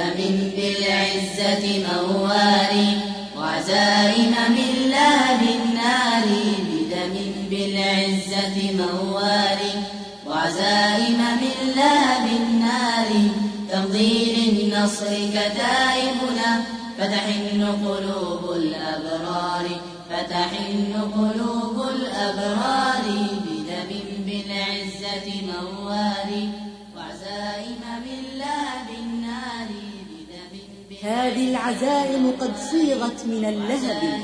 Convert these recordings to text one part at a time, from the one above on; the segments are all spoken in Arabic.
بدم بالعزة مواري وعزائم من لهب النار بدم بالعزة مواري وعزائم من لهب النار تمضي للنصر كتائبنا. فتحن قلوب الأبرار. فتحن قلوب الأبرار. بدم بالعزة مواري وعزائم من بدم هذه العزائم قد صيغت من اللهب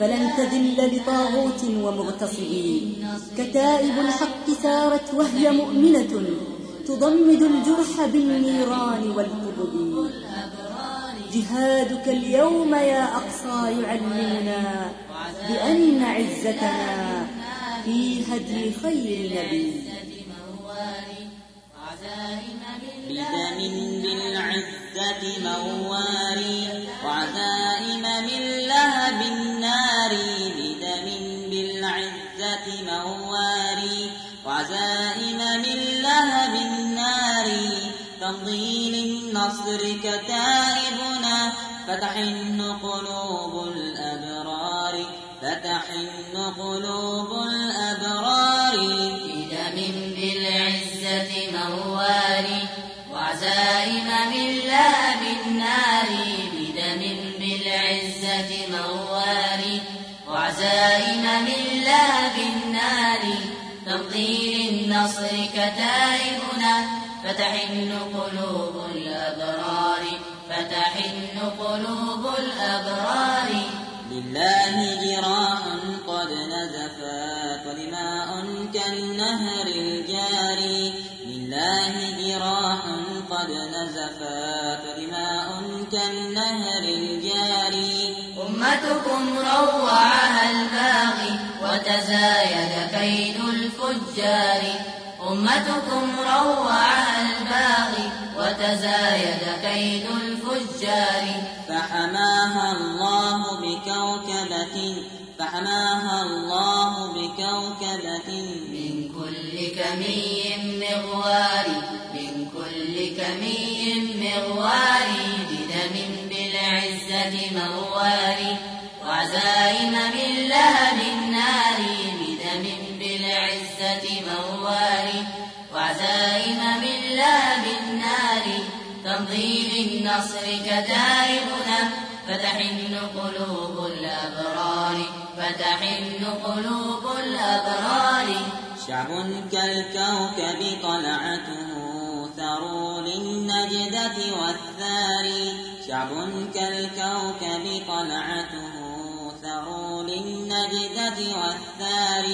فلن تذل لطاغوت ومغتصبين كتائب الحق سارت وهي مؤمنة تضمد الجرح بالنيران والقبب جهادك اليوم يا أقصى يعلمنا بأن عزتنا في هدي خير نبي بالعزة مواري وعزائم من لهب النار بدم بالعزة مواري وعزائم من لهب النار تمضي للنصر كتائبنا. فتحن قلوب الأبرار. فتحن قلوب الأبرار مواري وعزائم من لهب النار. تمضي للنصر كتائبنا. فتحن قلوب الأبرار. فتحن قلوب الأبرار. لله جراح قد نزفت ولماء كالنهر الجاري. لله جراح قد نزفت ولماء كالنهر أمتكم روعها الباغي وتزايد كيد الفجار. أمتكم روعها الباغي وتزايد كيد الفجار. فحماها الله بكوكبة فحماها الله بكوكبة. من كل كمي مغوار من كل كمي مغوار. بالعزة موار وعزائم من لهب النار بدم بالعزة موار وعزائم من لهب النار تمضي للنصر كتائبنا فتحن قلوب الأبرار فتحن قلوب الأبرار. شعب كالكوكب طلعته ثروا للنجدة والثار. شعب كالكوكب طلعته ثروا للنجدة والثار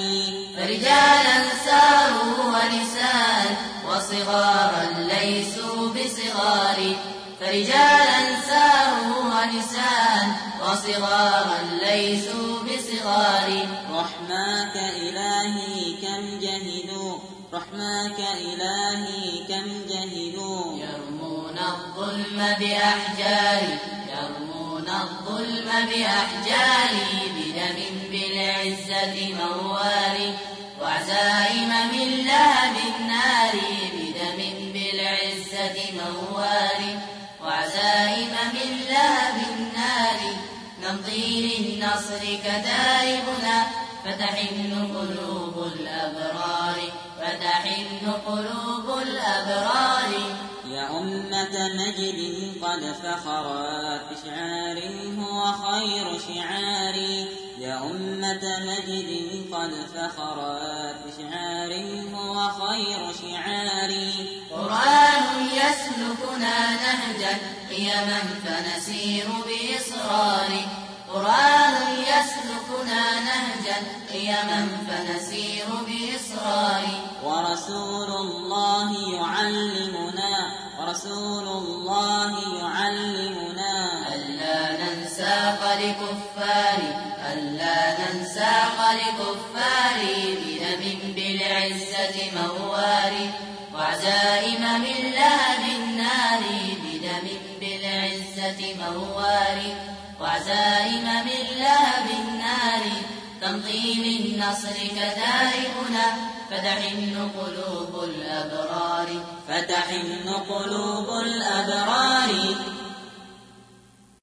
فرجالا ساروا ونساء وصغارا ليسوا بصغار فرجالا ساروا ونساء وصغارا ليسوا بصغار رحماك إلهي كم جهدوا؟ رحماك إلهي كم جهدوا الظلم بأحجار يرمون الظلم بأحجار بدم بالعزة موار وعزائم من لهب النار بدم بالعزة موار وعزائم من لهب النار. نمضي للنصر كتائبنا فتحن قلوب الأبرار فتحن قلوب مجد قد فخرت بشعار هو خير شعاري يا أمة مجد قد فخرت بشعار هو خير شعاري قرآن يسلكنا نهجا قيما فنسير بإصرار. قرآن يسلكنا نهجا قيما فنسير بإصرار. ورسول الله يعلمنا ورسول الله يعلمنا. ألا ننسى لكفار ألا ننسى لكفار بدم بالعزة موار. وعزائم من لهب النار بدم بالعزة موار. وعزائم من لهب النار تمضي للنصر كتائبنا فتحن قلوب الأبرار فتحن قلوب الأبرار.